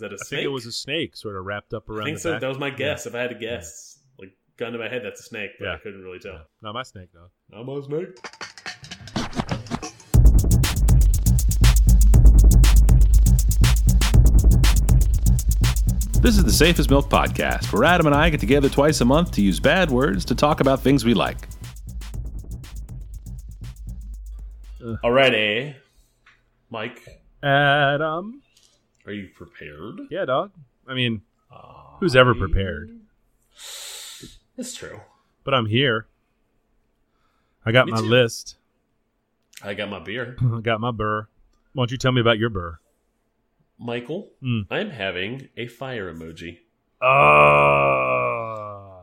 that a I snake? think it was a snake sort of wrapped up around I think the so. back. That was my guess. If I had to guess, like gun to my head, that's a snake, but Yeah. I couldn't really tell. Not my snake, though. I'm a snake. This is the Safe as Milk Podcast, where Adam and I get together twice a month to use bad words to talk about things we like. Alrighty, Mike, Adam. Are you prepared? Yeah, dog. I mean, Uh, who's ever prepared? It's true. But I'm here. I got Me my too. list. I got my beer. I got my burr. Why don't you tell me about your burr? Michael, Mm. I'm having a fire emoji. Oh.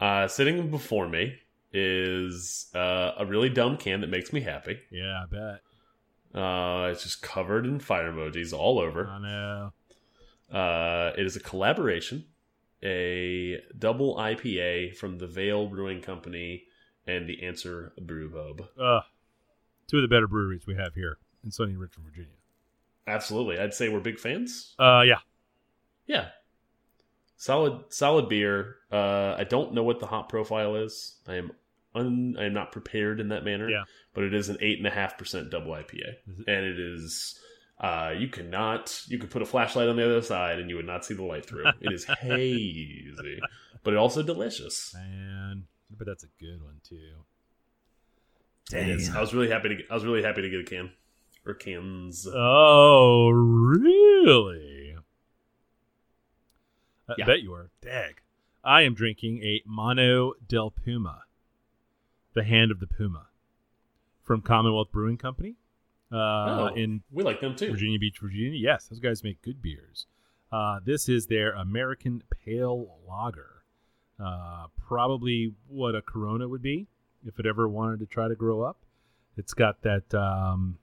Uh, sitting before me is uh, a really dumb can that makes me happy. Yeah, I bet. Uh, it's just covered in fire emojis all over. I know. Uh, it is a collaboration, a double IPA from the Veil Brewing Company and the Answer Brew Pub. Uh, two of the better breweries we have here in sunny Richmond, Virginia. Absolutely, I'd say we're big fans. Uh, yeah. Yeah, solid, solid beer. Uh, I don't know what the hop profile is. I am un, I am not prepared in that manner. Yeah. but it is an eight and a half percent double IPA, it- and it is. Uh, you cannot. You could put a flashlight on the other side, and you would not see the light through. it is hazy, but it also delicious. Man, but that's a good one too. It is. I was really happy to. Get, I was really happy to get a can or cans. Oh, really? I Yeah. bet you are. Dag. I am drinking a Mano del Puma, the hand of the Puma, from Commonwealth Brewing Company uh, Oh, in we like them too. Virginia Beach, Virginia. Yes, those guys make good beers. Uh, this is their American Pale Lager. Uh, probably what a Corona would be if it ever wanted to try to grow up. It's got that, um,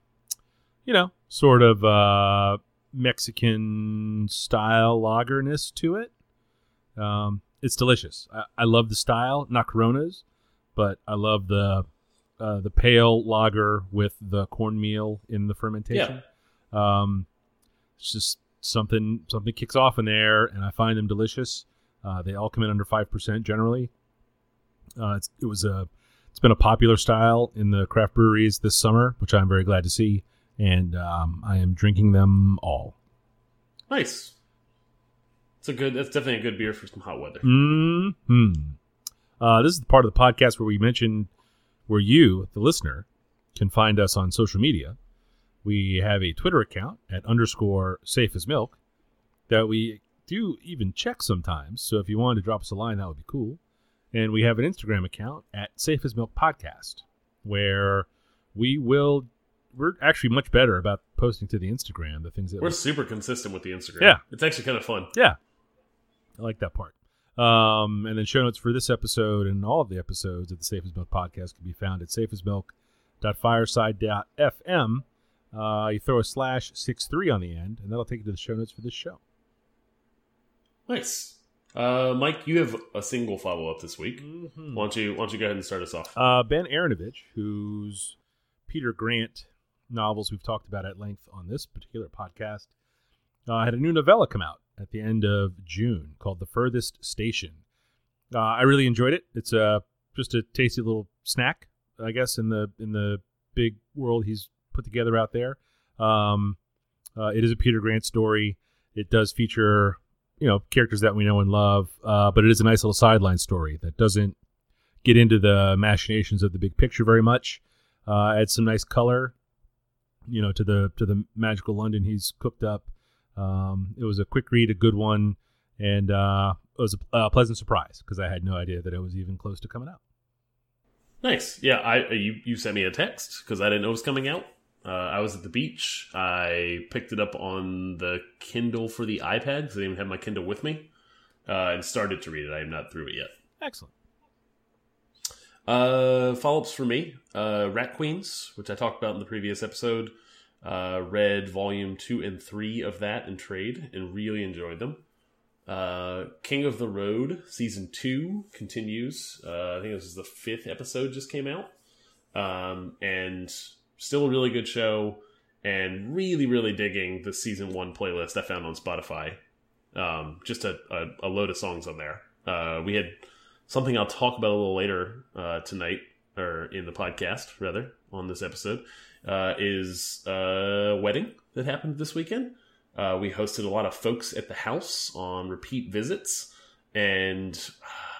you know, sort of uh, Mexican style lagerness to it. Um, it's delicious. I, I love the style, not Coronas, but I love the uh, the pale lager with the cornmeal in the fermentation. Um, it's just something something kicks off in there, and I find them delicious. Uh, they all come in under five percent generally. Uh, it's, it was a it's been a popular style in the craft breweries this summer, which I'm very glad to see, and um, I am drinking them all. Nice. It's a good. That's definitely a good beer for some hot weather. Hmm. Uh, this is the part of the podcast where we mention where you, the listener, can find us on social media. We have a Twitter account at underscore safe as milk that we do even check sometimes. So if you wanted to drop us a line, that would be cool. And we have an Instagram account at safe as milk podcast where we will. We're actually much better about posting to the Instagram the things that We're we super consistent with the Instagram. Yeah. it's actually kind of fun. yeah. I like that part. Um, and then show notes for this episode and all of the episodes of the Safe as Milk podcast can be found at safeasmilk.fireside.fm. Uh, you throw a slash six three on the end, and that'll take you to the show notes for this show. Nice. Uh, Mike, you have a single follow up this week. Mm-hmm. Why don't you Why don't you go ahead and start us off? Uh, Ben Aaronovitch, whose Peter Grant novels we've talked about at length on this particular podcast, uh, had a new novella come out at the end of June called The Furthest Station. Uh, I really enjoyed it. It's a just a tasty little snack, I guess, in the in the big world he's put together out there. Um, uh, it is a Peter Grant story. It does feature you know characters that we know and love, uh, but it is a nice little sideline story that doesn't get into the machinations of the big picture very much. Uh, adds some nice color, you know, to the to the magical London he's cooked up. Um, it was a quick read, a good one, and uh, it was a, a pleasant surprise because I had no idea that it was even close to coming out. Nice. Yeah, I uh, you you sent me a text because I didn't know it was coming out. Uh, I was at the beach. I picked it up on the Kindle for the iPad because I didn't even have my Kindle with me, uh, and started to read it. I am not through it yet. Excellent. Uh, follow ups for me. Uh, Rat Queens, which I talked about in the previous episode. Uh, read volume two and three of that in trade and really enjoyed them. Uh, King of the Road season two continues. Uh, I think this is the fifth episode just came out, um, and still a really good show. and really, really digging the season one playlist I found on Spotify. Um, just a, a, a, load of songs on there. Uh, we had something I'll talk about a little later uh, tonight, or in the podcast, rather, on this episode, uh, is a wedding that happened this weekend. Uh, we hosted a lot of folks at the house on repeat visits, and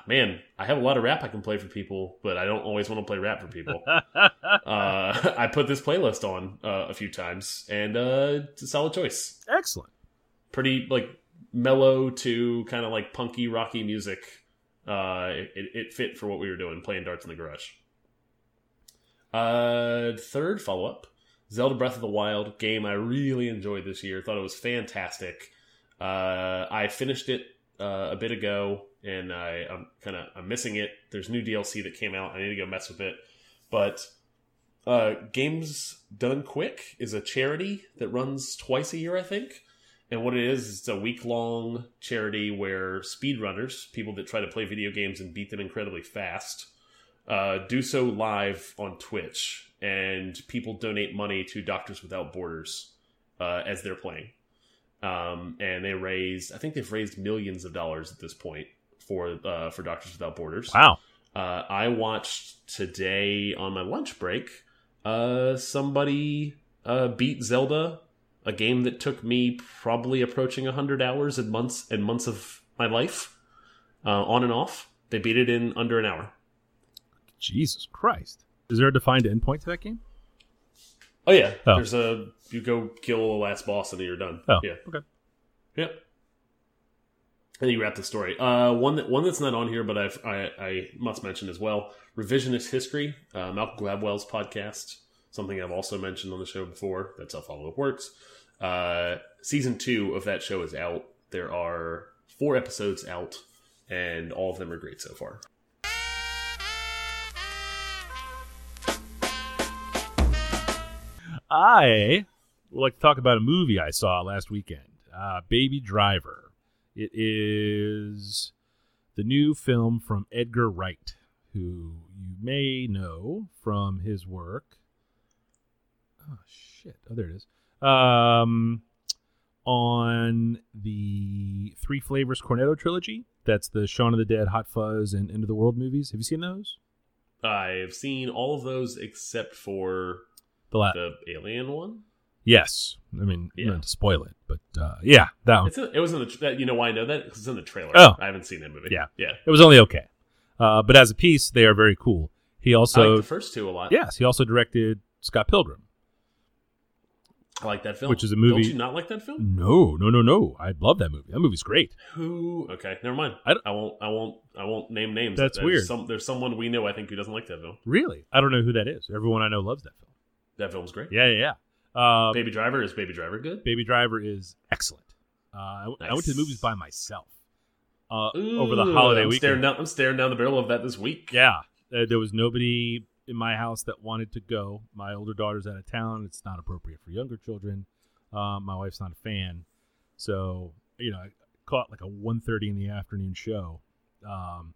man, I have a lot of rap I can play for people, but I don't always want to play rap for people. uh, I put this playlist on uh, a few times, and uh, it's a solid choice. Excellent. Pretty like mellow to kind of like punky, rocky music. Uh, it, it fit for what we were doing, playing darts in the garage. Uh, third follow up, Zelda Breath of the Wild game I really enjoyed this year. Thought it was fantastic. Uh, I finished it uh, a bit ago, and I, I'm kind of I'm missing it. There's new DLC that came out. I need to go mess with it. But uh, Games Done Quick is a charity that runs twice a year, I think. And what it is, it's a week long charity where speedrunners, people that try to play video games and beat them incredibly fast, uh, do so live on Twitch. And people donate money to Doctors Without Borders uh, as they're playing. Um, and they raise, I think they've raised millions of dollars at this point for uh, for Doctors Without Borders. Wow. Uh, I watched today on my lunch break uh, somebody uh, beat Zelda, a game that took me probably approaching hundred hours and months and months of my life, uh, on and off. They beat it in under an hour. Jesus Christ! Is there a defined endpoint to that game? Oh yeah, Oh. there's a you go kill the last boss and then you're done. Oh, yeah, okay. Yep. And you wrap the story. Uh, one that one that's not on here, but I've, I I must mention as well. Revisionist history, uh, Malcolm Gladwell's podcast. Something I've also mentioned on the show before. That's how follow up works. Uh, season two of that show is out. There are four episodes out, and all of them are great so far. I would like to talk about a movie I saw last weekend, uh, Baby Driver. It is the new film from Edgar Wright, who you may know from his work. Oh shit! Oh, there it is. Um, on the Three Flavors Cornetto trilogy. That's the Shaun of the Dead, Hot Fuzz, and End of the World movies. Have you seen those? I've seen all of those except for The last. the Alien one. Yes. I mean, Yeah. not to spoil it, but uh, yeah, that one. In, it was in the. that- You know why I know that? it's in the trailer. Oh. I haven't seen that movie. Yeah. yeah. It was only okay. Uh, but as a piece, they are very cool. He I also, like the first two a lot. yes, he also directed Scott Pilgrim. I like that film. Which is a movie- Don't you not like that film? No, no, no, no. I love that movie. That movie's great. Who? Okay, never mind. I I won't. I won't. I won't name names. That's There's weird. Some, there's someone we know. I think who doesn't like that film. Really? I don't know who that is. Everyone I know loves that film. That film's great. Yeah, yeah, yeah. Um, Baby Driver is Baby Driver good? Baby Driver is excellent. Uh, I, w- I went to the movies by myself uh, over the holiday I'm weekend. Staring down, I'm staring down the barrel of that this week. Yeah, uh, there was nobody in my house that wanted to go. My older daughter's out of town. It's not appropriate for younger children. Um, my wife's not a fan, so you know, I caught like a 1.30 in the afternoon show. Um,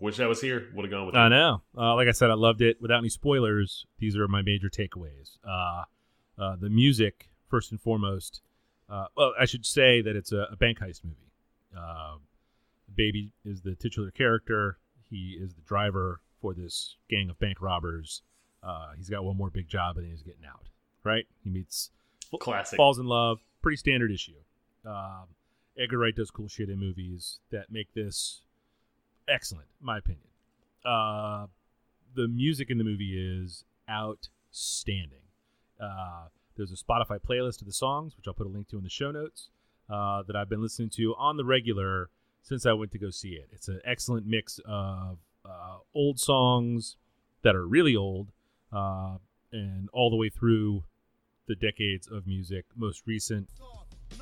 Wish I was here. Would have gone with. I you. know. Uh, like I said, I loved it. Without any spoilers, these are my major takeaways. Uh, uh, the music, first and foremost. Uh, well, I should say that it's a, a bank heist movie. Uh, Baby is the titular character. He is the driver for this gang of bank robbers. Uh, he's got one more big job and he's getting out. Right? He meets, Classic. falls in love. Pretty standard issue. Um, Edgar Wright does cool shit in movies that make this excellent, my opinion. Uh, the music in the movie is outstanding. Uh, there's a Spotify playlist of the songs, which I'll put a link to in the show notes, uh, that I've been listening to on the regular since I went to go see it. It's an excellent mix of uh, old songs that are really old uh, and all the way through the decades of music. Most recent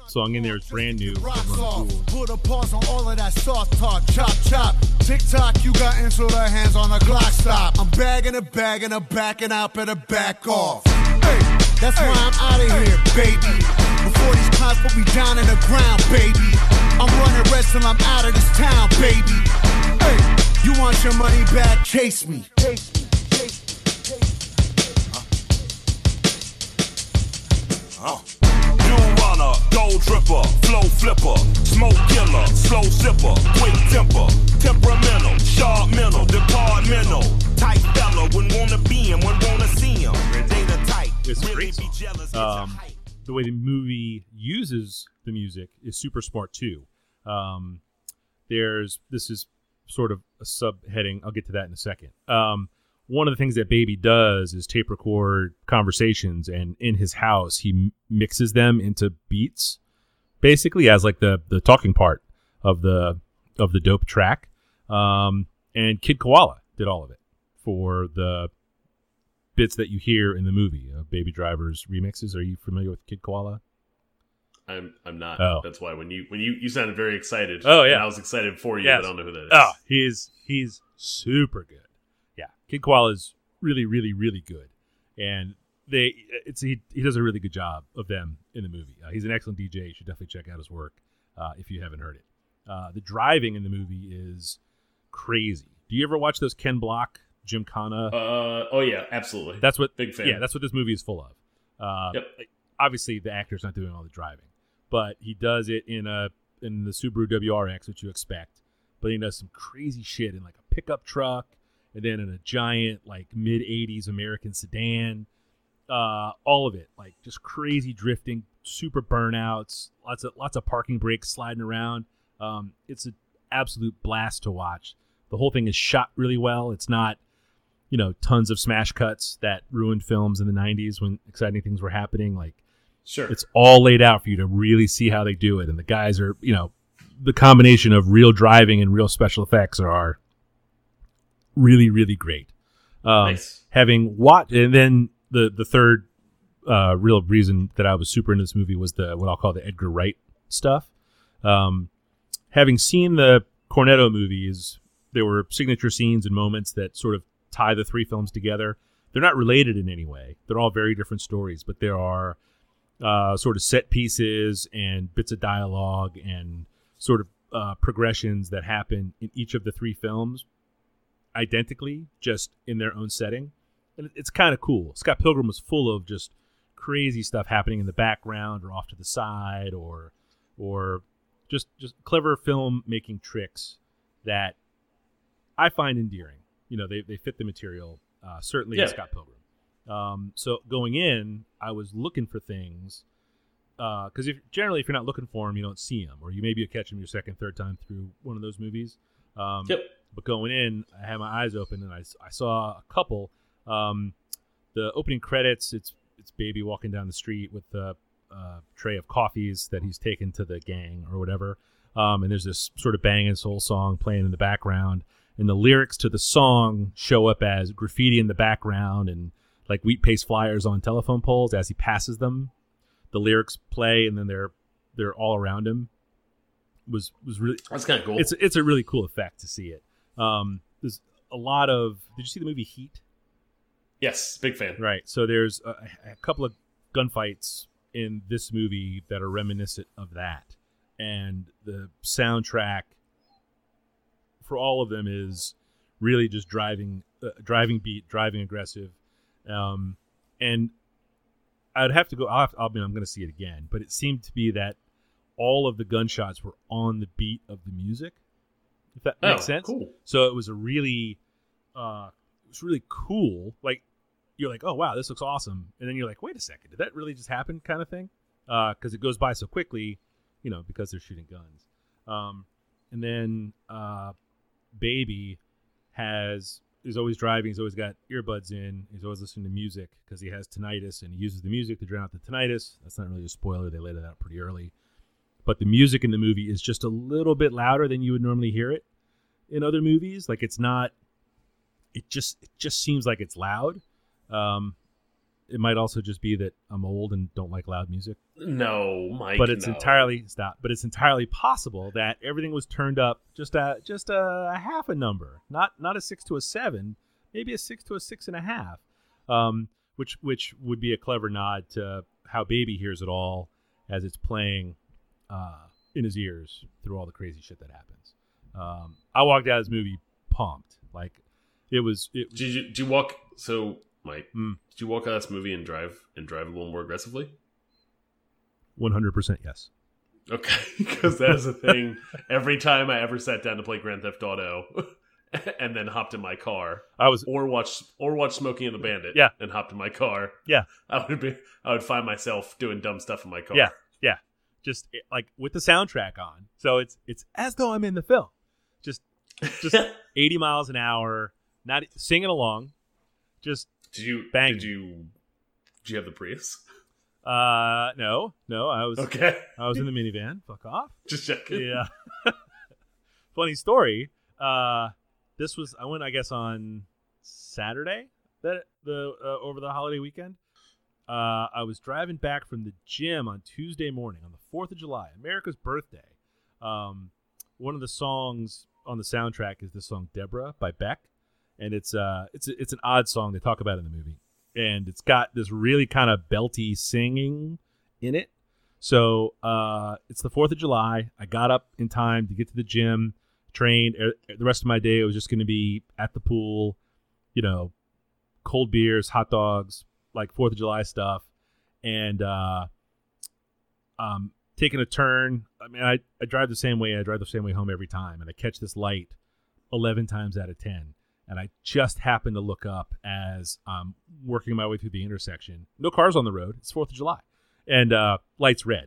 song in there is brand new. Put a pause on all of that soft talk. Chop, chop. Tick tock, you got into the hands on the Glock stop. I'm bagging a bag and a backing out, better back off. Hey, that's why I'm out of here, baby. Before these cops put me down in the ground, baby. I'm running rest till I'm out of this town, baby. Hey, you want your money back? Chase me. Chase me. Chase me. Chase me. Uh. Jewel runner, gold dripper, flow flipper, smoke killer, slow sipper, quick temper, temperamental, sharp mental, departmental, tight fella, when wanna be him, when wanna see him, data tight, It's really great be jealous, it's Um, the way the movie uses the music is super smart too. Um, there's this is sort of a subheading. I'll get to that in a second. Um, one of the things that Baby does is tape record conversations, and in his house he mixes them into beats, basically as like the the talking part of the of the dope track. Um, and Kid Koala did all of it for the bits that you hear in the movie of Baby Driver's remixes. Are you familiar with Kid Koala? I'm I'm not. Oh. That's why when you when you you sounded very excited. Oh, yeah. I was excited for you, Yes. but I don't know who that is. Oh, he's he's super good. Kid Koala is really, really, really good, and they it's he he does a really good job of them in the movie. Uh, he's an excellent DJ. You should definitely check out his work uh, if you haven't heard it. Uh, the driving in the movie is crazy. Do you ever watch those Ken Block, Gymkhana? Uh, oh yeah, absolutely. that's what big fan. Yeah, that's what this movie is full of. Uh, Yep. Obviously, the actor's not doing all the driving, but he does it in a in the Subaru WRX, which you expect. But he does some crazy shit in like a pickup truck, and then in a giant like mid '80s American sedan. Uh, all of it, like just crazy drifting, super burnouts, lots of lots of parking brakes sliding around. Um, it's an absolute blast to watch. The whole thing is shot really well. It's not you know tons of smash cuts that ruined films in the 90s when exciting things were happening like sure. it's all laid out for you to really see how they do it and the guys are you know the combination of real driving and real special effects are really really great um, Nice. having watched and then the the third uh, real reason that I was super into this movie was the what I'll call the Edgar Wright stuff. Um, having seen the Cornetto movies, there were signature scenes and moments that sort of tie the three films together. They're not related in any way. They're all very different stories, but there are uh, sort of set pieces and bits of dialogue and sort of uh, progressions that happen in each of the three films identically, just in their own setting. And it's kind of cool. Scott Pilgrim was full of just crazy stuff happening in the background or off to the side or or just just clever film making tricks that I find endearing. You know, they, they fit the material uh, certainly in Scott Pilgrim. Um, so going in, I was looking for things because if generally if you're not looking for them, you don't see them, or you maybe you catch them your second, third time through one of those movies. Um, Yep. But going in, I had my eyes open and I, I saw a couple. Um, the opening credits, it's it's baby walking down the street with the uh, tray of coffees that he's taken to the gang or whatever. Um, and there's this sort of banging soul song playing in the background, and the lyrics to the song show up as graffiti in the background and like wheat paste flyers on telephone poles as he passes them. The lyrics play, and then they're they're all around him. Was was really That's kind of cool. it's it's a really cool effect to see it. Um, there's a lot of. Did you see the movie Heat? yes, big fan. Right. So there's a, a couple of gunfights in this movie that are reminiscent of that, and the soundtrack for all of them is really just driving, uh, driving beat, driving aggressive, um, and I'd have to go. I'll have, I mean, I'm going to see it again, but it seemed to be that all of the gunshots were on the beat of the music. If that makes Oh, sense. cool. So it was a really, uh, it was really cool. Like you're like, oh wow, this looks awesome, and then you're like, wait a second, did that really just happen? Kind of thing, because it goes by so quickly, you know, because they're shooting guns. Um, and then uh, Baby has is always driving. He's always got earbuds in. He's always listening to music because he has tinnitus, and he uses the music to drown out the tinnitus. That's not really a spoiler. They laid it out pretty early. But the music in the movie is just a little bit louder than you would normally hear it in other movies. Like it's not. It just it just seems like it's loud. Um, it might also just be that I'm old and don't like loud music No, Mike. but it's no. entirely stop. But it's entirely possible that everything was turned up just a just a, a half a number, not not a six to a seven, maybe a six to a six and a half, um, which which would be a clever nod to how Baby hears it all as it's playing uh, in his ears through all the crazy shit that happens. Um, I walked out of this movie pumped, like it was. It, Did you, did you walk? So, Mike, Mm. did you walk out of this movie and drive and drive a little more aggressively? 100% yes. Okay, because that is a thing. Every time I ever sat down to play Grand Theft Auto, and then hopped in my car, I was or watch or watch Smokey and the Bandit, Yeah. and hopped in my car, Yeah. I would be I would find myself doing dumb stuff in my car. Yeah. Just eh, like with the soundtrack on. So it's it's as though I'm in the film. Just just 80 miles an hour, not singing along. Just did you Bang. Did you did you have the Prius? uh no, no, I was Okay, I was in the minivan. Fuck off. just checking. Yeah. Funny story. Uh, this was I went I guess on Saturday that the uh, over the holiday weekend. Uh, I was driving back from the gym on Tuesday morning on the Fourth of July, America's birthday. Um, one of the songs on the soundtrack is the song "Debra" by Beck, and it's uh it's it's an odd song they talk about in the movie, and it's got this really kind of belty singing in it. So uh, it's the Fourth of July. I got up in time to get to the gym, trained. Er, The rest of my day it was just going to be at the pool, you know, cold beers, hot dogs, like Fourth of July stuff, and uh, um, taking a turn. I mean, I, I drive the same way. I drive the same way home every time, and I catch this light eleven times out of ten. And I just happen to look up as I'm working my way through the intersection. No cars on the road. It's Fourth of July and uh, lights red.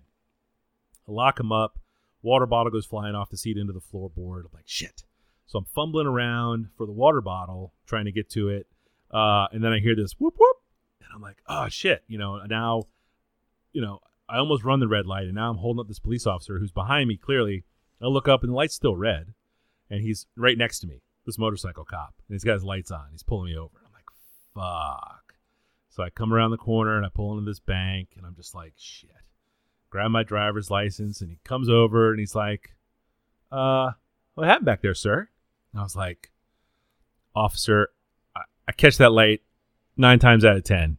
I lock them up. Water bottle goes flying off the seat into the floorboard. I'm like, shit. So I'm fumbling around for the water bottle, trying to get to it. Uh, and then I hear this whoop whoop, and I'm like, oh shit. You know, now, you know, I almost run the red light, and now I'm holding up this police officer who's behind me. Clearly, I look up, and the light's still red, and he's right next to me. This motorcycle cop, and he's got his lights on. He's pulling me over. I'm like, fuck. So I come around the corner and I pull into this bank and I'm just like, shit. Grab my driver's license and he comes over and he's like, uh, what happened back there, sir? And I was like, officer, I, I catch that light nine times out of ten.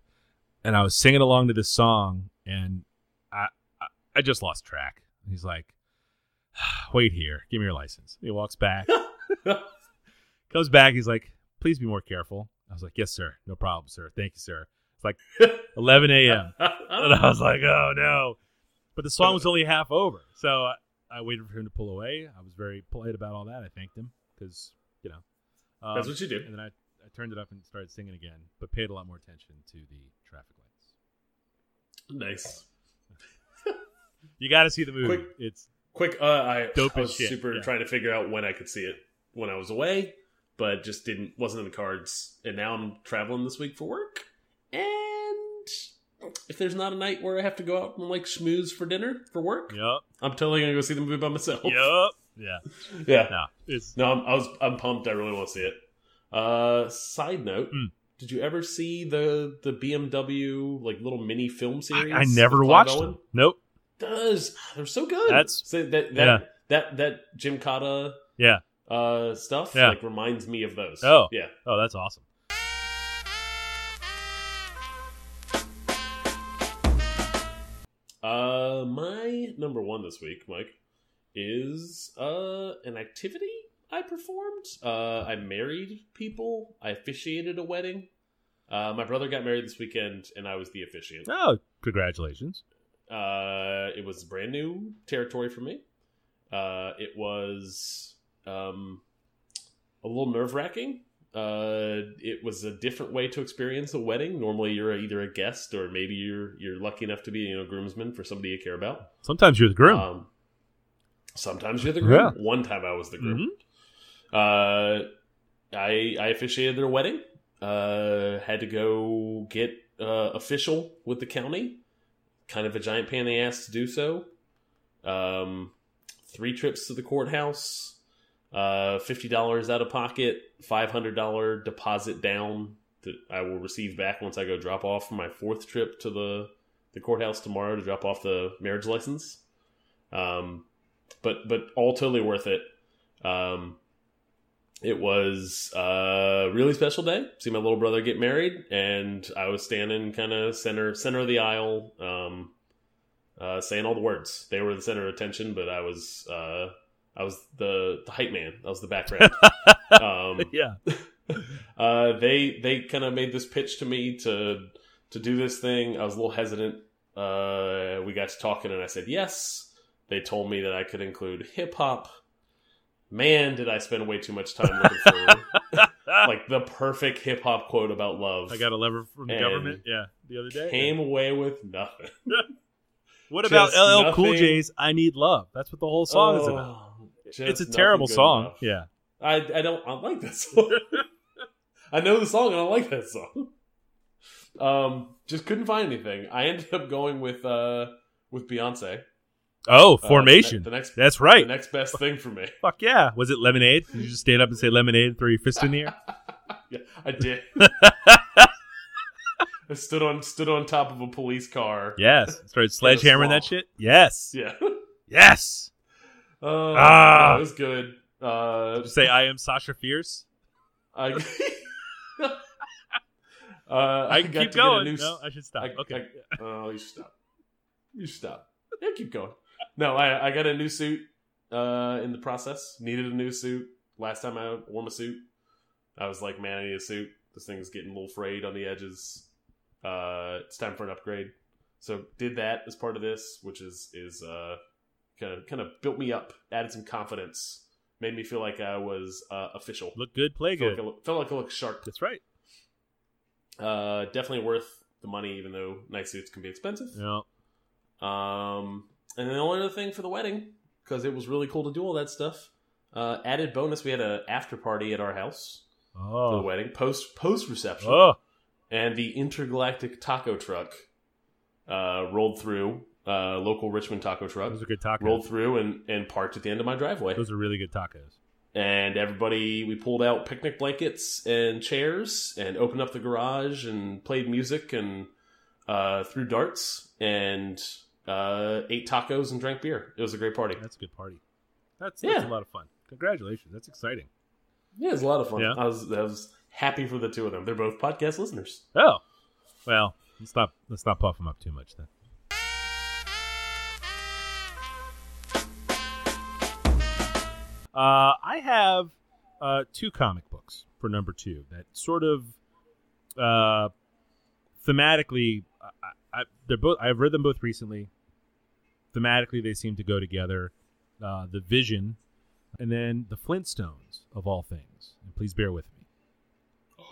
And I was singing along to this song and I, I, I just lost track. He's like, wait here, give me your license. He walks back, comes back. He's like, please be more careful. I was like, yes, sir. No problem, sir. Thank you, sir. It's like 11 a.m. And I was like, oh no. But the song was only half over. So I, I waited for him to pull away. I was very polite about all that. I thanked him because, you know. Um, That's what you do. And then I, I turned it up and started singing again, but paid a lot more attention to the traffic lights. nice. You got to see the movie. Quick- It's Quick, uh, I, Dope I was shit, super yeah. trying to figure out when I could see it when I was away, but just didn't wasn't in the cards. And now I'm traveling this week for work, and if there's not a night where I have to go out and like schmooze for dinner for work, yup, I'm totally gonna go see the movie by myself. yup, yeah. Yeah. No, it's No, I'm, I was I'm pumped. I really want to see it. Uh, side note. Mm. Did you ever see the the BMW like little mini film series? I, I never watched Owen? them. Nope. Does they're so good? That's- so that that, yeah. that that Gymkhana Yeah. uh stuff Yeah. like reminds me of those. Oh. yeah. Oh, that's awesome. Uh, my number one this week, Mike, is uh an activity I performed. Uh, I married people. I officiated a wedding. Uh, my brother got married this weekend, and I was the officiant. Oh, congratulations. Uh, it was brand new territory for me. Uh, it was um, a little nerve wracking. Uh, it was a different way to experience a wedding. Normally, you're either a guest or maybe you're you're lucky enough to be you know groomsman for somebody you care about. Sometimes you're the groom. Um, sometimes you're the groom. Yeah. One time I was the groom. Mhm. Uh, I I officiated their wedding. Uh, had to go get uh, official with the county. Kind of a giant pain in the ass to do so. Um, three trips to the courthouse. Uh, fifty dollars out of pocket. Five hundred dollar deposit down that I will receive back once I go drop off my fourth trip to the the courthouse tomorrow to drop off the marriage license. Um, but but all totally worth it. Um, it was a really special day. See my little brother get married, and I was standing kind of center center of the aisle, um, uh, saying all the words. They were the center of attention, but I was uh, I was the the hype man. I was the background. um, yeah. uh, they they kind of made this pitch to me to to do this thing. I was a little hesitant Uh, we got to talking, and I said yes. They told me that I could include hip hop. Man, did I spend way too much time looking for like the perfect hip hop quote about love. I got a lever from the government. Yeah, the other day. came away with nothing. What about Just LL Cool. J's "I Need Love"? That's what the whole song is about. Oh, It's a terrible song. enough. Yeah. I I don't I like that song. I know the song and I like that song. Um, just couldn't find anything. I ended up going with uh with Beyonce. Oh, Uh, formation. the, ne- the next That's right. the next best thing for me. Fuck yeah. Was it lemonade? Did you just stand up and say lemonade and throw your fist in the air? Yeah, I did. I stood on stood on top of a police car. Yes. Started sledgehammering that shit? Yes. Yeah. Yes. Oh, Ah. it was good. Uh, Say I am Sasha Fierce. I. uh, I can got keep to get a going. no, I should stop. I- okay. I- oh, you should stop. You should stop. Yeah, keep going. No, I, I got a new suit uh, in the process. Needed a new suit. Last time I wore my suit, I was like, man, I need a suit. This thing's getting a little frayed on the edges. Uh, it's time for an upgrade. So did that as part of this, which is is uh, kind of kind of built me up, added some confidence, made me feel like I was uh, official. Look good, play felt good. like, I, felt like I looked sharp. That's right. Uh, definitely worth the money, even though nice suits can be expensive. Yeah. Um, and then the only other thing for the wedding, because it was really cool to do all that stuff. Uh, added bonus, we had a after party at our house for the Oh. wedding, post post reception, Oh. and the intergalactic taco truck uh, rolled through. Uh, local Richmond taco truck Those are good tacos. rolled through and, and parked at the end of my driveway. Those are really good tacos. and everybody we pulled out picnic blankets and chairs and opened up the garage and played music and uh, threw darts and uh, ate tacos and drank beer. It was a great party. That's a good party. That's, that's Yeah. a lot of fun. Congratulations. That's exciting. Yeah, it was a lot of fun. Yeah. I was I was happy for the two of them. They're both podcast listeners. Oh. Well, let's not let's not puff them up too much then. Uh, I have uh, two comic books for number two that sort of uh, thematically, I, I, they're both. I've read them both recently. Thematically, they seem to go together. Uh, the Vision, and then the Flintstones of all things. And please bear with me.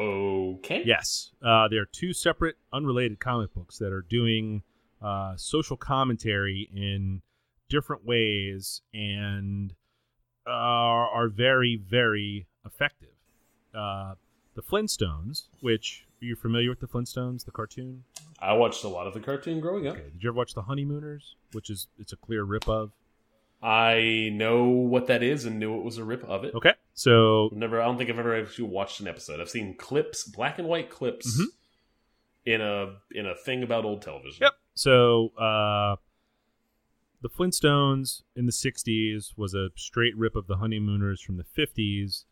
Okay. Yes, uh, they are two separate, unrelated comic books that are doing uh, social commentary in different ways and are, are very, very effective. Uh, the Flintstones, which you familiar with the Flintstones, the cartoon? I watched a lot of the cartoon growing up. Okay. Did you ever watch the Honeymooners, which is it's a clear rip of? I know what that is and knew it was a rip of it. Okay, so Never. I don't think I've ever actually watched an episode. I've seen clips, black and white clips, Mhm. in a in a thing about old television. Yep. So uh, the Flintstones in the '60s was a straight rip of the Honeymooners from the '50s,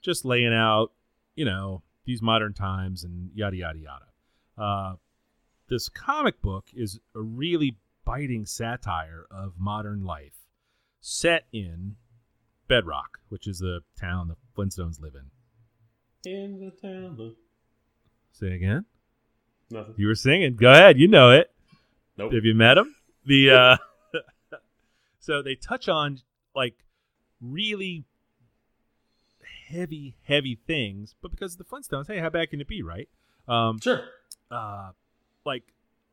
just laying out, you know, these modern times and yada yada yada. Uh, this comic book is a really biting satire of modern life, set in Bedrock, which is the town the Flintstones live in. In the town of Say again. nothing. You were singing. Go ahead. You know it. Nope. Have you met him? The uh so they touch on like really heavy, heavy things, but because of the Flintstones, hey, how bad can it be, right? Um Sure. uh like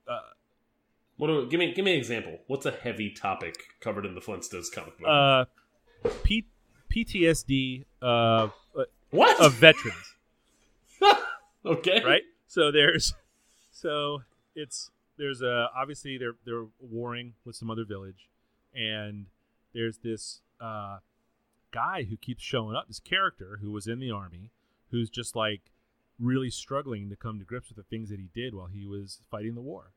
uh What do, give me give me an example. What's a heavy topic covered in the Flintstones comic book? uh P- PTSD uh what? of veterans, okay. right? So there's so it's there's a obviously they're they're warring with some other village and there's this uh guy who keeps showing up this character who was in the army who's just like really struggling to come to grips with the things that he did while he was fighting the war.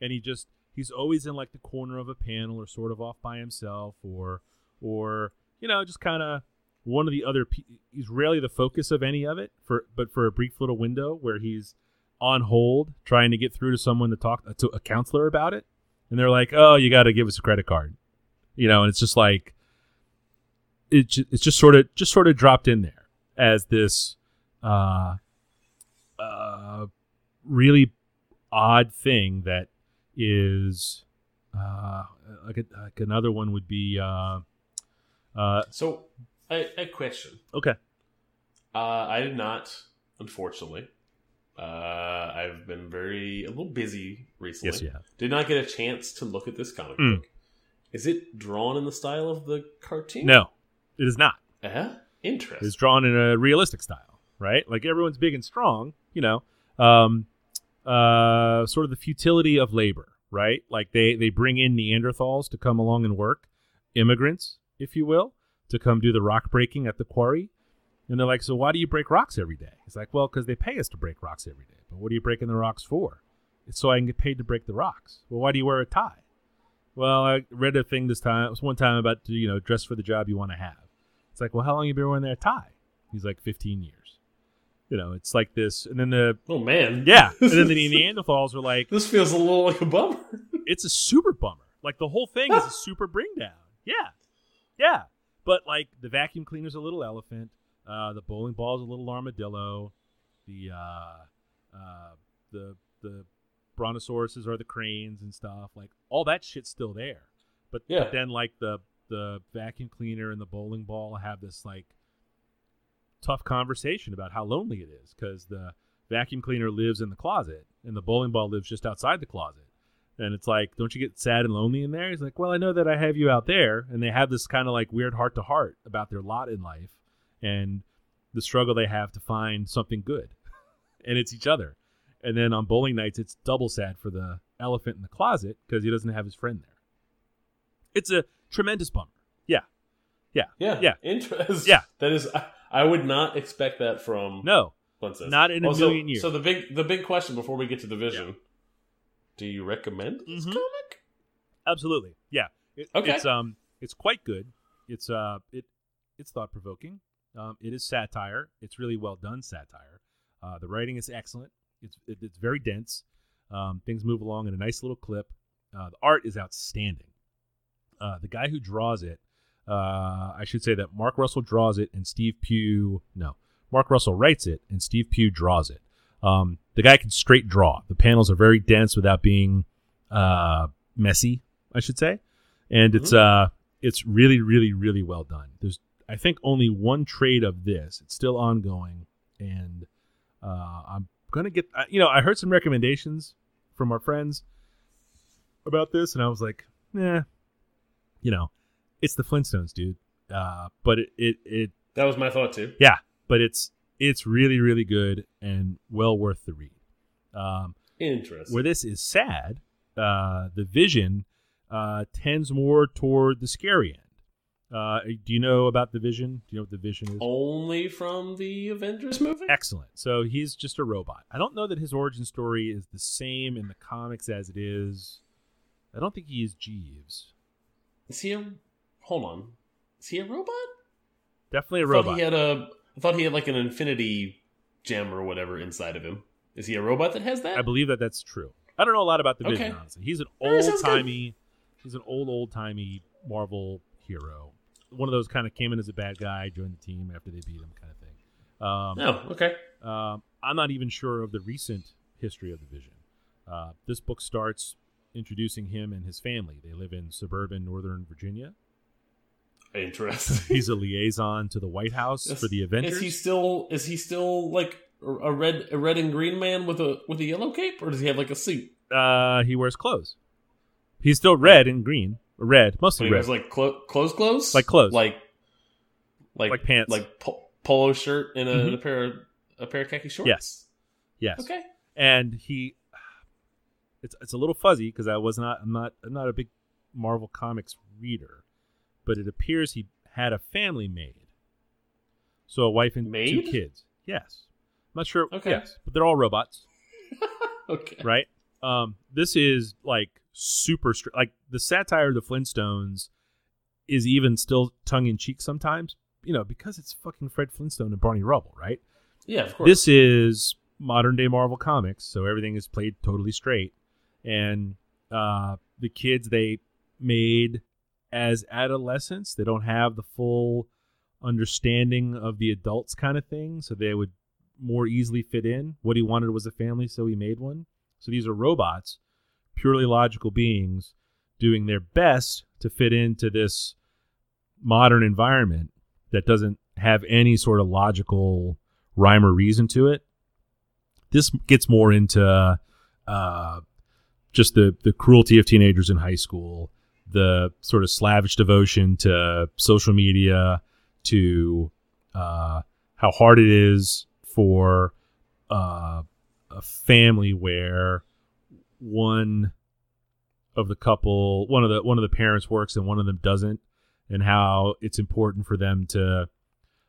And he just he's always in like the corner of a panel or sort of off by himself or or you know just kind of one of the other pe- he's rarely the focus of any of it for but for a brief little window where he's on hold trying to get through to someone to talk to a counselor about it. And they're like oh you got to give us a credit card. You know and it's just like it it's just sort of just sort of dropped in there as this uh uh really odd thing that is uh, like a, like another one would be uh, uh, So, a, a question. okay. Uh, I did not, unfortunately. Uh, I've been very a little busy recently. Yes, have. Did not get a chance to look at this comic Mm. book. Is it drawn in the style of the cartoon? No, it is not. Uh, interesting. It's drawn in a realistic style, right? Like everyone's big and strong, you know. Um, uh, sort of the futility of labor, right? Like they they bring in Neanderthals to come along and work, immigrants, if you will, to come do the rock breaking at the quarry. And they're like, so why do you break rocks every day? It's like, well, because they pay us to break rocks every day. But what are you breaking the rocks for? It's so I can get paid to break the rocks. Well, why do you wear a tie? Well, I read a thing this time. It was one time about you know dress for the job you want to have. It's like, well, how long you been wearing that tie? He's like, 15 years. You know, it's like this, and then the oh man. yeah, and then the Neanderthals were like, This feels a little like a bummer. it's a super bummer. Like the whole thing is a super bring down. Yeah, yeah. But like the vacuum cleaner's a little elephant. Uh, the bowling ball's a little armadillo. The uh, uh, the the brontosauruses are the cranes and stuff. Like all that shit's still there. But, Yeah. but then like the the vacuum cleaner and the bowling ball have this like tough conversation about how lonely it is because the vacuum cleaner lives in the closet and the bowling ball lives just outside the closet. And it's like, don't you get sad and lonely in there? He's like, well, I know that I have you out there. And they have this kind of like weird heart to heart about their lot in life and the struggle they have to find something good. and it's each other. And then on bowling nights, it's double sad for the elephant in the closet because he doesn't have his friend there. It's a tremendous bummer. Yeah. Yeah. Yeah. Yeah. Interest. Yeah. That is. I, I would not expect that from No, Flintstones. not in a Also, million years. So the big the big question before we get to the vision. Do you recommend this Mhm. comic? absolutely. Yeah. It, Okay. It's um, it's quite good. It's uh, it, it's thought provoking. Um, it is satire. It's really well done satire. Uh, the writing is excellent. It's it, it's very dense. Um, things move along in a nice little clip. Uh, the art is outstanding. Uh, the guy who draws it, uh, I should say that Mark Russell draws it and Steve Pugh. No, Mark Russell writes it and Steve Pugh draws it. Um, the guy can straight draw. The panels are very dense without being uh, messy, I should say, and it's uh, it's really, really, really well done. There's, I think, only one trade of this. It's still ongoing, and uh, I'm gonna get. You know, I heard some recommendations from our friends about this, and I was like, nah, you know, it's the Flintstones, dude. Uh, but it, it, it, That was my thought too. yeah, but it's, it's really, really good and well worth the read. Um, Interesting. where this is sad, uh, the vision uh, tends more toward the scary end. Uh, do you know about the vision? Do you know what the vision is? Only from the Avengers movie. Excellent. So he's just a robot. I don't know that his origin story is the same in the comics as it is. I don't think he is Jeeves. Is he a? Hold on. Is he a robot? Definitely a I robot. he had a. I thought he had like an Infinity gem or whatever inside of him. Is he a robot that has that? I believe that that's true. I don't know a lot about the Vision, honestly. He's an old timey. He's an old old timey Marvel hero. One of those kind of came in as a bad guy, joined the team after they beat him, kind of thing. Um, Oh, okay. Um, I'm not even sure of the recent history of the Vision. Uh, this book starts introducing him and his family. They live in suburban Northern Virginia. Interesting. He's a liaison to the White House for the Avengers. Is he still? Is he still like a red, a red and green man with a with a yellow cape, or does he have like a suit? uh, he wears clothes. He's still red and green, red, mostly he red. wears like clo- clothes, clothes, Like clothes. like like Like pants. like po- polo shirt and a, Mhm. a pair of a pair of khaki shorts. yes, yes. Okay. and he it's it's a little fuzzy because I was not I'm not I'm not a big Marvel comics reader, but it appears he had a family made. So a wife and two kids. Yes. I'm not sure. Okay. Yes, but they're all robots, Okay. right? Um, this is like super str- like the satire of the Flintstones is even still tongue in cheek sometimes, you know, because it's fucking Fred Flintstone and Barney Rubble, right? Yeah, of course. This is modern day Marvel comics, so everything is played totally straight. And uh, the kids they made as adolescents, they don't have the full understanding of the adults kind of thing, so they would more easily fit in. What he wanted was a family, so he made one. So these are robots purely logical beings doing their best to fit into this modern environment that doesn't have any sort of logical rhyme or reason to it. This gets more into uh, just the the cruelty of teenagers in high school, the sort of slavish devotion to social media, to uh, how hard it is for uh, a family where one of the couple, one of the one of the parents works and one of them doesn't, and how it's important for them to,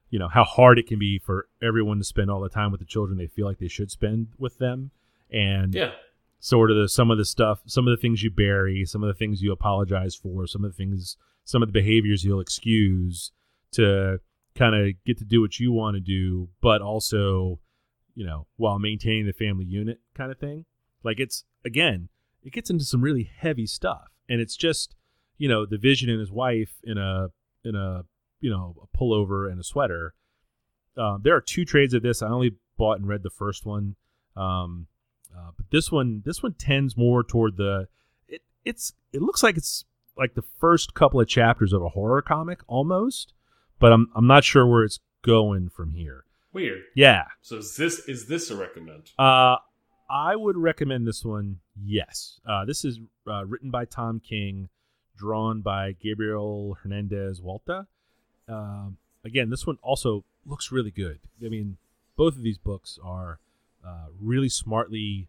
you know, how hard it can be for everyone to spend all the time with the children they feel like they should spend with them, and Yeah. Sort of the some of the stuff, some of the things you bury, some of the things you apologize for, some of the things, some of the behaviors you'll excuse to kind of get to do what you want to do, but also, you know, while maintaining the family unit kind of thing. Like it's again, it gets into some really heavy stuff, and it's just, you know, the vision and his wife in a in a you know a pullover and a sweater. Uh, there are two trades of this. I only bought and read the first one. Um, uh, but this one, this one tends more toward the. It it's it looks like it's like the first couple of chapters of a horror comic almost, but I'm I'm not sure where it's going from here. Weird. Yeah, So is this is this a recommend? uh, I would recommend this one. Yes, uh, this is uh, written by Tom King, drawn by Gabriel Hernandez Walta. Um, again, this one also looks really good. I mean, both of these books are uh, really smartly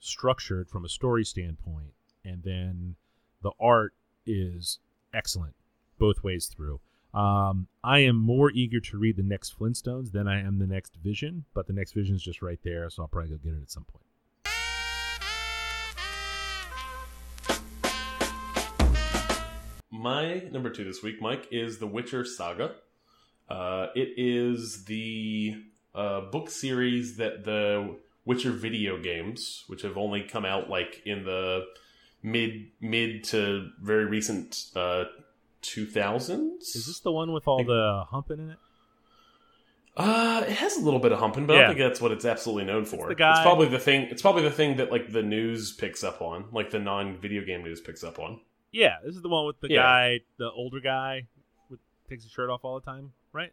structured from a story standpoint, and then the art is excellent both ways through. Um, I am more eager to read the next Flintstones than I am the next Vision, but the next Vision is just right there, so I'll probably go get it at some point. My number two this week, Mike, is The Witcher Saga. Uh, it is the uh, book series that the Witcher video games, which have only come out like in the mid mid to very recent uh, two thousands. Is this the one with all the humping in it? Uh, it has a little bit of humping, but I don't think that's what it's absolutely known for. the guy- It's probably the thing. It's probably the thing that like the news picks up on, like the non-video game news picks up on. Yeah, this is the one with the Yeah. guy, the older guy, with takes his shirt off all the time, right?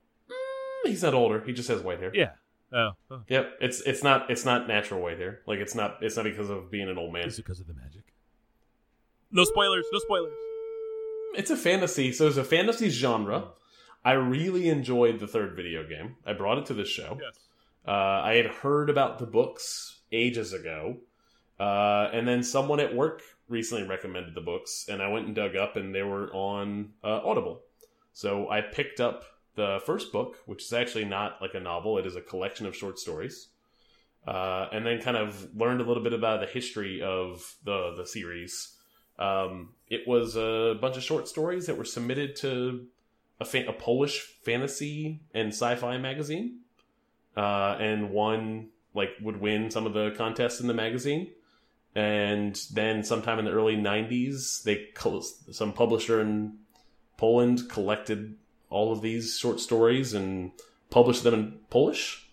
He's not older. He just has white hair. Yeah. Oh, oh. Yep. It's it's not it's not natural white hair. Like it's not it's not because of being an old man. it's because of the magic. No spoilers. No spoilers. It's a fantasy. So it's a fantasy genre. I really enjoyed the third video game. I brought it to this show. Yes. Uh, I had heard about the books ages ago, uh, and then someone at work recently recommended the books, and I went and dug up, and they were on uh, Audible. So I picked up the first book, which is actually not like a novel; it is a collection of short stories, uh, and then kind of learned a little bit about the history of the the series. Um, it was a bunch of short stories that were submitted to a, a Polish fantasy and sci-fi magazine uh, and one like would win some of the contests in the magazine. And then sometime in the early '90s, they some publisher in Poland collected all of these short stories and published them in Polish.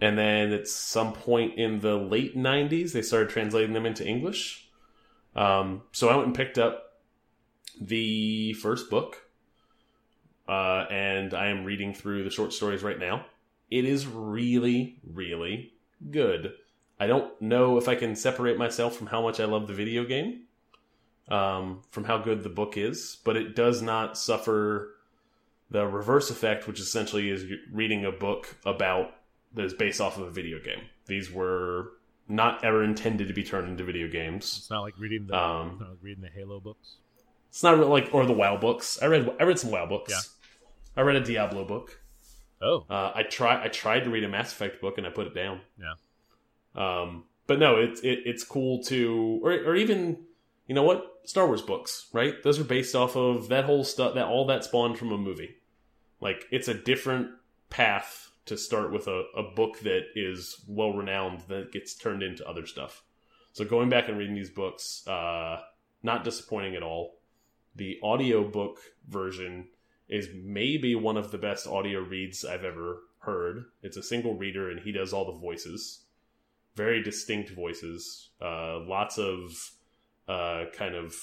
And then at some point in the late '90s, they started translating them into English. Um, so I went and picked up the first book, uh, and I am reading through the short stories right now it is really, really good. I don't know if I can separate myself from how much I love the video game, um, from how good the book is, but it does not suffer the reverse effect, which essentially is reading a book about that is based off of a video game. These were not ever intended to be turned into video games. It's not like reading the Um, like reading the Halo books. It's not really like or the WoW books. I read I read some WoW books. Yeah. I read a Diablo book. Oh, Uh, I try I tried to read a Mass Effect book and I put it down. Yeah. Um, but no, it's it, it's cool to or or even you know what Star Wars books, right? Those are based off of that whole stuff that all that spawned from a movie. Like it's a different path to start with a, a book that is well renowned that gets turned into other stuff. So going back and reading these books, uh, not disappointing at all. The audiobook version is maybe one of the best audio reads I've ever heard. It's a single reader and he does all the voices. Very distinct voices. Uh, lots of uh, kind of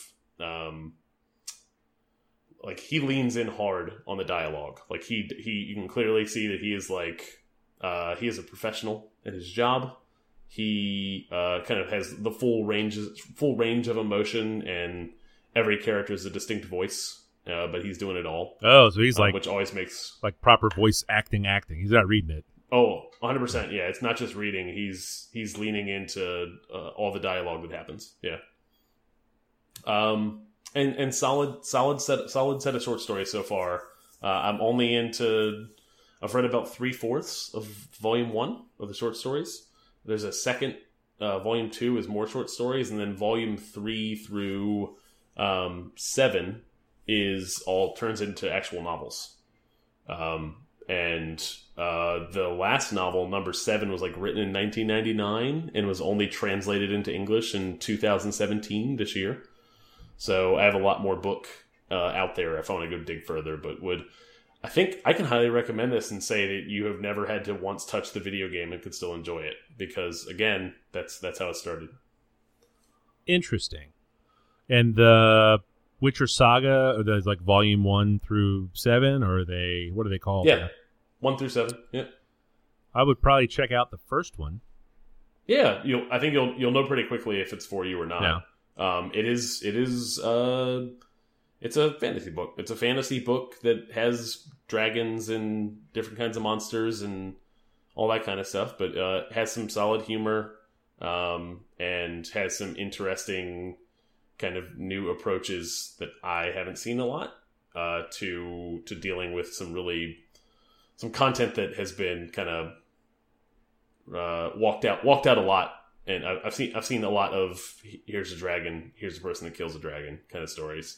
um, like he leans in hard on the dialogue. Like he he you can clearly see that he is like uh, he is a professional at his job. He uh, kind of has the full range full range of emotion, and every character is a distinct voice. Uh, but he's doing it all, Oh, so he's uh, like which always makes like proper voice acting, acting. He's not reading it. Oh, 100%. Yeah, it's not just reading. He's he's leaning into uh, all the dialogue that happens. Yeah. Um and and solid solid set solid set of short stories so far. Uh, I'm only into I've read about three fourths of volume one of the short stories. There's a second uh, volume two is more short stories, and then volume three through um, seven is all turns into actual novels. Um, and uh, the last novel, number seven, was like written in 1999 and was only translated into English in 2017 this year. So I have a lot more book uh, out there if I want to go dig further. But would I think I can highly recommend this and say that you have never had to once touch the video game and could still enjoy it because again, that's that's how it started. Interesting. And the Witcher Saga, those like volume one through seven, or they what are they called? Yeah, one through seven. Yeah. I would probably check out the first one. Yeah, you'll. I think you'll you'll know pretty quickly if it's for you or not. Yeah. Um, it is. It is. Uh, it's a fantasy book. It's a fantasy book that has dragons and different kinds of monsters and all that kind of stuff. But uh, has some solid humor um, and has some interesting kind of new approaches that I haven't seen a lot uh, to to dealing with some really some content that has been kind of uh, walked out walked out a lot, and I've seen I've seen a lot of here's a dragon, here's the person that kills a dragon kind of stories.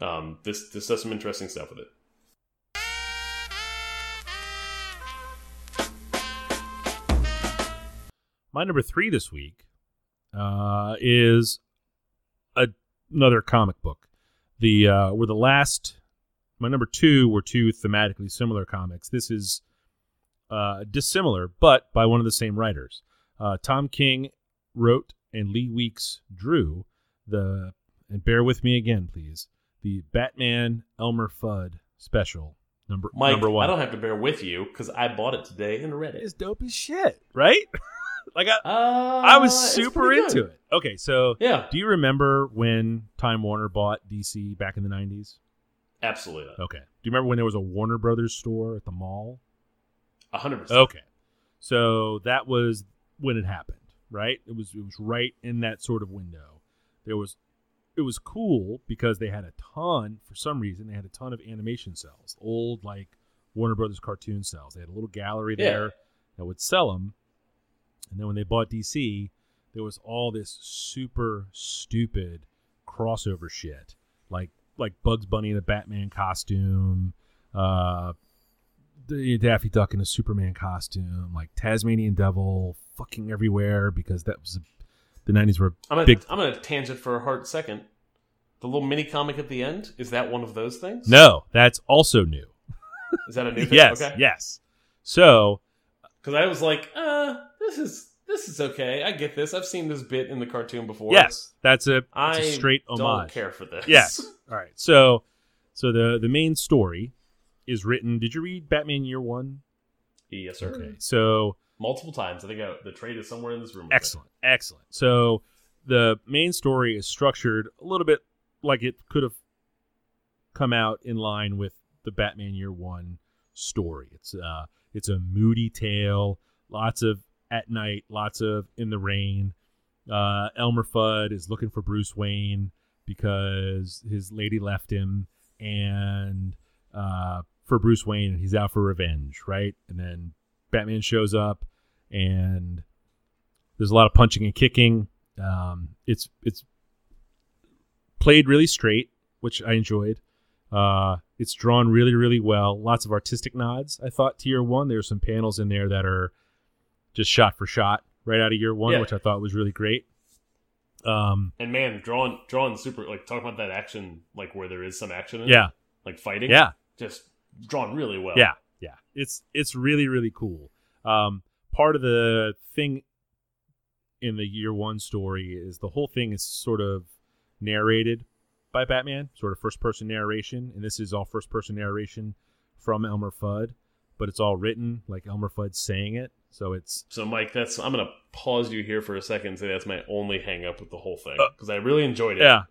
Um, this this does some interesting stuff with it. My number three this week uh, is a, another comic book. The uh, were the last. My number two were two thematically similar comics. This is uh, dissimilar, but by one of the same writers. Uh, Tom King wrote and Lee Weeks drew the. And bear with me again, please. The Batman Elmer Fudd special number Mike, number one. I don't have to bear with you because I bought it today and read it. It's dope as shit, right? like I, Uh, I was super into good. it. Okay, so Yeah, do you remember when Time Warner bought DC back in the 90s? absolutely, Okay. Do you remember when there was a Warner Brothers store at the mall? a hundred percent. Okay. So that was when it happened, right? It was it was right in that sort of window. There was it was cool because they had a ton for some reason they had a ton of animation cels, old like Warner Brothers cartoon cels. They had a little gallery Yeah. there that would sell them. And then when they bought DC, there was all this super stupid crossover shit, like like Bugs Bunny in a Batman costume, uh, Daffy Duck in a Superman costume, like Tasmanian Devil, fucking everywhere because that was the '90s were I'm gonna, big. I'm gonna tangent for a hard second. The little mini comic at the end is that one of those things? No, that's also new. is that a new thing? yes, okay. yes. So Because I was like, uh, this is this is okay. I get this. I've seen this bit in the cartoon before. yes, that's a, I a straight don't homage. care for this. Yes. All right. So, so the the main story is written. Did you read Batman Year One? yes, sir. Okay. So Multiple times. I think I, the trade is somewhere in this room. Excellent, excellent. So the main story is structured a little bit like it could have come out in line with the Batman Year One story. It's uh, it's a moody tale. Lots of at night, lots of in the rain. Uh, Elmer Fudd is looking for Bruce Wayne because his lady left him, and uh, for Bruce Wayne, he's out for revenge, right? And then Batman shows up, and there's a lot of punching and kicking. Um, it's it's played really straight, which I enjoyed. Uh, it's drawn really, really well. Lots of artistic nods. I thought to year one, there's some panels in there that are just shot for shot right out of year one, Yeah. which I thought was really great. Um, And man, drawing drawing super like talking about that action like where there is some action in it, yeah, like fighting. yeah, Just drawn really well. yeah, yeah. It's it's really really cool. Um, part of the thing in the year one story is the whole thing is sort of narrated by Batman, sort of first person narration, and this is all first person narration from Elmer Fudd, but it's all written like Elmer Fudd saying it. So it's So, Mike, that's I'm gonna pause you here for a second and say that's my only hang up with the whole thing Uh, because I really enjoyed it. yeah,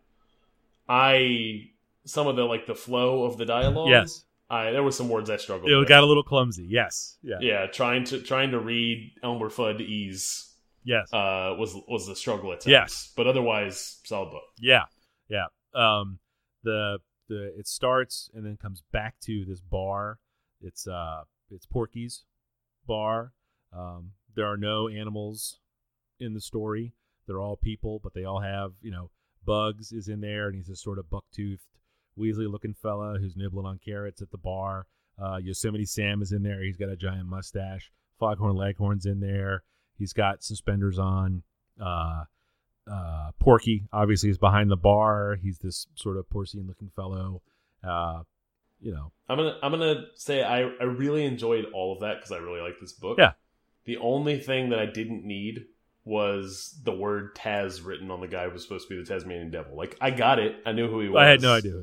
I some of the like the flow of the dialogue. yes, I there were some words I struggled it with. got a little clumsy. Yes, yeah, yeah, trying to trying to read Elmer Fudd ease yes, uh, was was the struggle at times. Yes. but otherwise solid book. yeah, yeah. Um, the the it starts and then comes back to this bar. It's uh, it's Porky's bar. Um, there are no animals in the story. They're all people, but they all have, you know, Bugs is in there, and he's this sort of buck-toothed, Weasley-looking fella who's nibbling on carrots at the bar. Uh, Yosemite Sam is in there. He's got a giant mustache. Foghorn Leghorn's in there. He's got suspenders on. Uh, uh, Porky obviously is behind the bar. He's this sort of porcine-looking fellow. Uh, you know, I'm gonna I'm gonna say I I really enjoyed all of that because I really like this book. Yeah. The only thing that I didn't need was the word Taz written on the guy who was supposed to be the Tasmanian Devil. Like I got it. I knew who he was. I had no idea.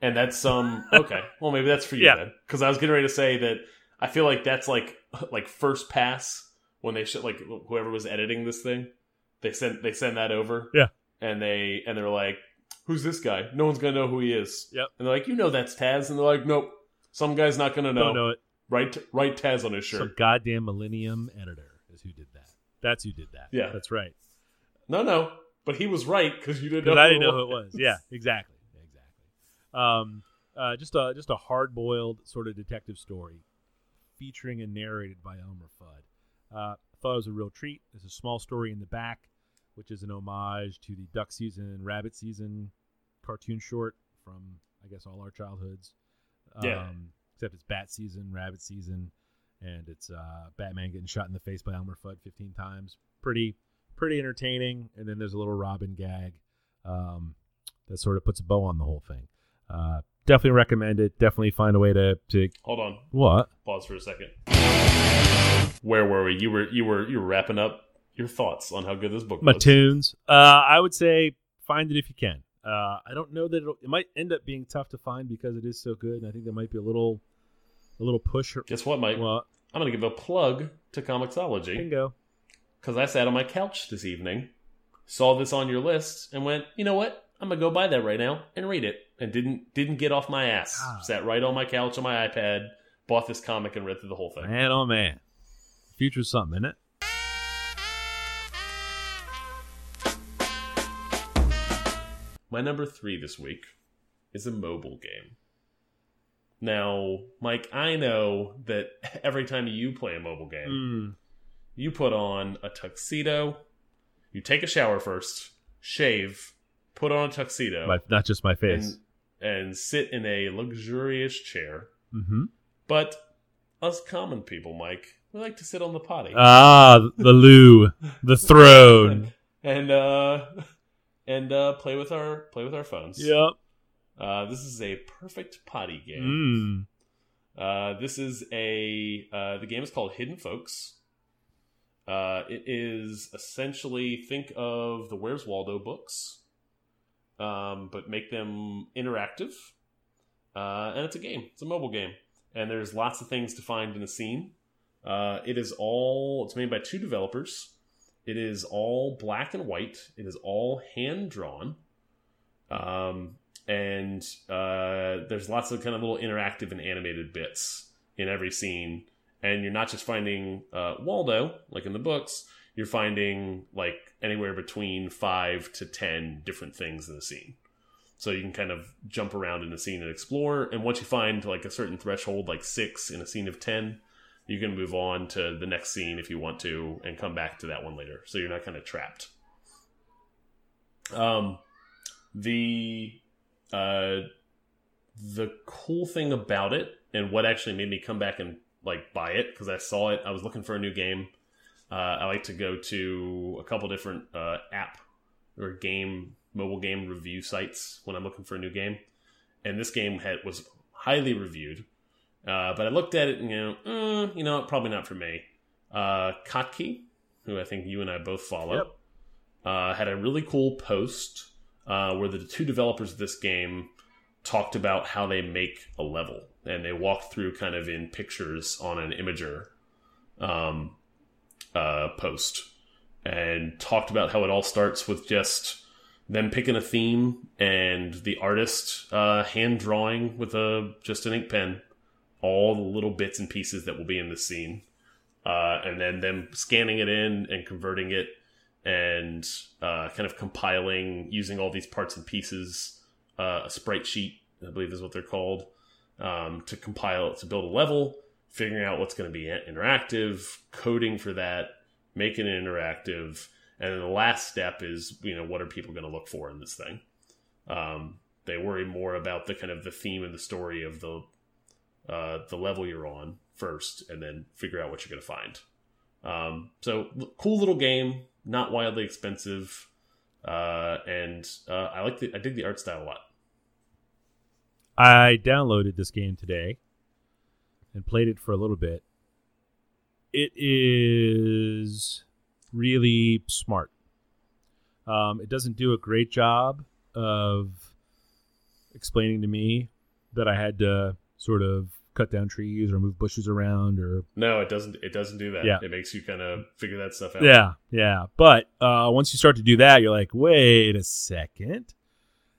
Who he was. And that's some okay. Well, maybe that's for you Yeah. then, because I was getting ready to say that I feel like that's like like first pass when they should like whoever was editing this thing, they sent they send that over. Yeah. And they and they're like, "Who's this guy? No one's gonna know who he is." Yep. And they're like, "You know that's Taz," and they're like, "Nope, some guy's not gonna know." Don't know it. Write write Taz on his shirt. Some goddamn Millennium editor is who did that. That's who did that. Yeah. that's right. No, no, but he was right because you didn't know. Because I didn't know who it was. Yeah, exactly. Um, uh, just a just a hard boiled sort of detective story, featuring and narrated by Elmer Fudd. Uh, I thought it was a real treat. There's a small story in the back, which is an homage to the duck season and rabbit season cartoon short from I guess all our childhoods. Yeah. Um, except it's bat season, rabbit season, and it's uh, Batman getting shot in the face by Elmer Fudd 15 times. Pretty pretty entertaining. And then there's a little Robin gag um, that sort of puts a bow on the whole thing. Uh, definitely recommend it. Definitely find a way to to Hold on, what? pause for a second. Where were we? You were you were you were wrapping up your thoughts on how good this book My was. tunes. Uh, I would say find it if you can. Uh, I don't know that it'll, it might end up being tough to find because it is so good, and I think there might be a little a little push. Guess what, Mike? Well, I'm going to give a plug to Comixology bingo. because I sat on my couch this evening, saw this on your list, and went, you know what? I'm gonna go buy that right now and read it. And didn't didn't get off my ass. Ah. Sat right on my couch on my iPad, bought this comic and read through the whole thing. Man, oh man, future's something, isn't it? My number three this week is a mobile game. Now, Mike, I know that every time you play a mobile game, Mm. you put on a tuxedo, you take a shower first, shave, put on a tuxedo, My, not just my face. And, sit in a luxurious chair. mm-hmm. But us common people, Mike, we like to sit on the potty. Ah, the loo, the throne. and uh and uh play with our play with our phones. yep. Uh this is a perfect potty game. Mm. Uh, this is a uh, the game is called Hidden Folks. Uh, it is essentially think of the Where's Waldo books, um, but make them interactive. Uh, and it's a game. It's a mobile game, and there's lots of things to find in a scene. Uh, it is all. It's made by two developers. It is all black and white. It is all hand drawn. Um, and uh, there's lots of kind of little interactive and animated bits in every scene. And you're not just finding uh, Waldo like in the books. You're finding like anywhere between five to ten different things in the scene. So you can kind of jump around in a scene and explore. And once you find like a certain threshold, like six in a scene of ten, you can move on to the next scene if you want to, and come back to that one later. So you're not kind of trapped. Um, the uh, the cool thing about it, and what actually made me come back and like buy it because I saw it. I was looking for a new game. Uh, I like to go to a couple different uh, app or game mobile game review sites when I'm looking for a new game, and this game had was highly reviewed. Uh, but I looked at it and you know, mm, you know, probably not for me. Uh, Kotaku, who I think you and I both follow, Yep. uh, had a really cool post uh, where the two developers of this game talked about how they make a level, and they walked through kind of in pictures on an Imgur um, uh, post, and talked about how it all starts with just them picking a theme and the artist uh, hand drawing with a just an ink pen all the little bits and pieces that will be in the scene, uh, and then them scanning it in and converting it and uh, kind of compiling using all these parts and pieces, uh, a sprite sheet, I believe is what they're called, um, to compile it to build a level, figuring out what's going to be interactive, coding for that, making it interactive, and then the last step is you know what are people going to look for in this thing. Um, they worry more about the kind of the theme and the story of the uh, the level you're on first, and then figure out what you're going to find. Um, so cool little game, not wildly expensive, uh, and uh, I like the I dig the art style a lot. I downloaded this game today and played it for a little bit. It is really smart. Um, it doesn't do a great job of explaining to me that I had to sort of cut down trees or move bushes around or No, it doesn't. It doesn't do that. Yeah. It makes you kind of figure that stuff out. Yeah, yeah. But uh, once you start to do that, you're like, wait a second.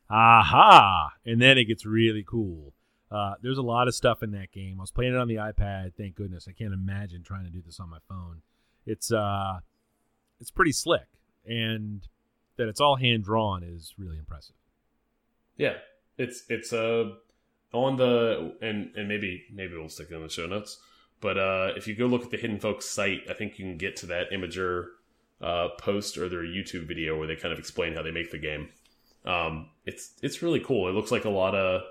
Aha. And then it gets really cool. Uh, there's a lot of stuff in that game. I was playing it on the iPad. Thank goodness. I can't imagine trying to do this on my phone. It's uh, it's pretty slick, and that it's all hand drawn is really impressive. Yeah, it's it's uh on the and and maybe maybe we'll stick it in the show notes. But uh, if you go look at the Hidden Folks site, I think you can get to that Imgur uh, post or their YouTube video where they kind of explain how they make the game. Um, it's it's really cool. It looks like a lot of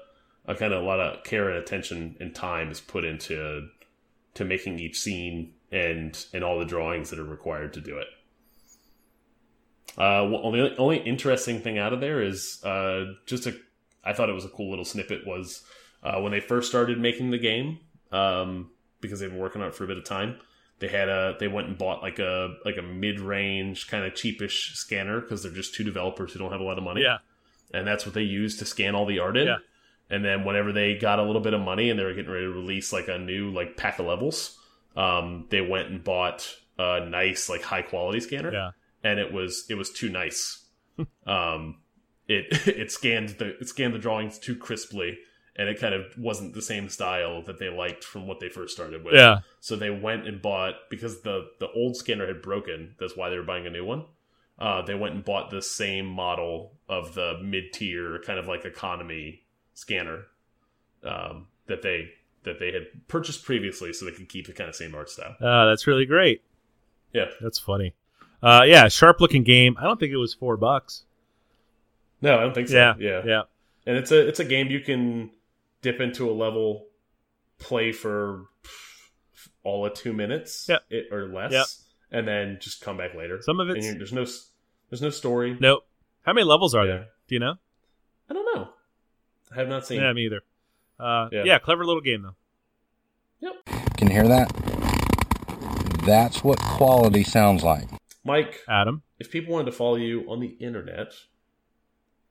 a kind of a lot of care and attention and time is put into to making each scene and and all the drawings that are required to do it. Uh, well, the only interesting thing out of there is uh, just a. I thought it was a cool little snippet. Was uh, when they first started making the game, um, because they've been working on it for a bit of time. They had a. They went and bought like a like a mid range kind of cheapish scanner because they're just two developers who don't have a lot of money. Yeah. and that's what they used to scan all the art in. Yeah. And then whenever they got a little bit of money and they were getting ready to release like a new like pack of levels, um, they went and bought a nice like high quality scanner Yeah. and it was it was too nice. um, it it scanned the it scanned the drawings too crisply, and it kind of wasn't the same style that they liked from what they first started with. Yeah. So they went and bought because the the old scanner had broken. That's why they were buying a new one. Uh, they went and bought the same model of the mid tier kind of like economy scanner um, that they that they had purchased previously, so they could keep the kind of same art style. Uh, that's really great. Yeah. That's funny. Uh, yeah, sharp looking game. I don't think it was four bucks. No, I don't think so. Yeah. yeah. Yeah. and it's a it's a game you can dip into a level, play for all of two minutes, Yep. it, or less, Yep. and then just come back later. Some of it there's no there's no story. nope. How many levels are Yeah. there? Do you know? I don't know. I have not seen. Yeah, me either. Uh, Yeah. yeah. clever little game though. Yep. Can you hear that? That's what quality sounds like. Mike, Adam. if people wanted to follow you on the internet,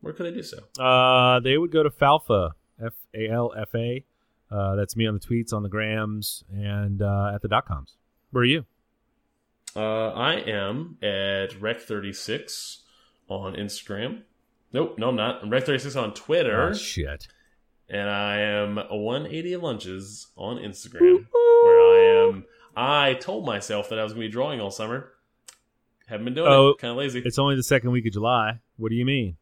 where could they do so? Uh, they would go to Falfa, F A L F A. Uh, that's me on the tweets, on the grams, and uh, at the dot coms. Where are you? Uh, I am at Rec36 on Instagram. Nope, no, I'm not. I'm Rec36 on Twitter. Oh, shit. and I am 180 lunches on Instagram, where I am. I told myself that I was going to be drawing all summer. Haven't been doing Oh, it. Kind of lazy. It's only the second week of July. What do you mean?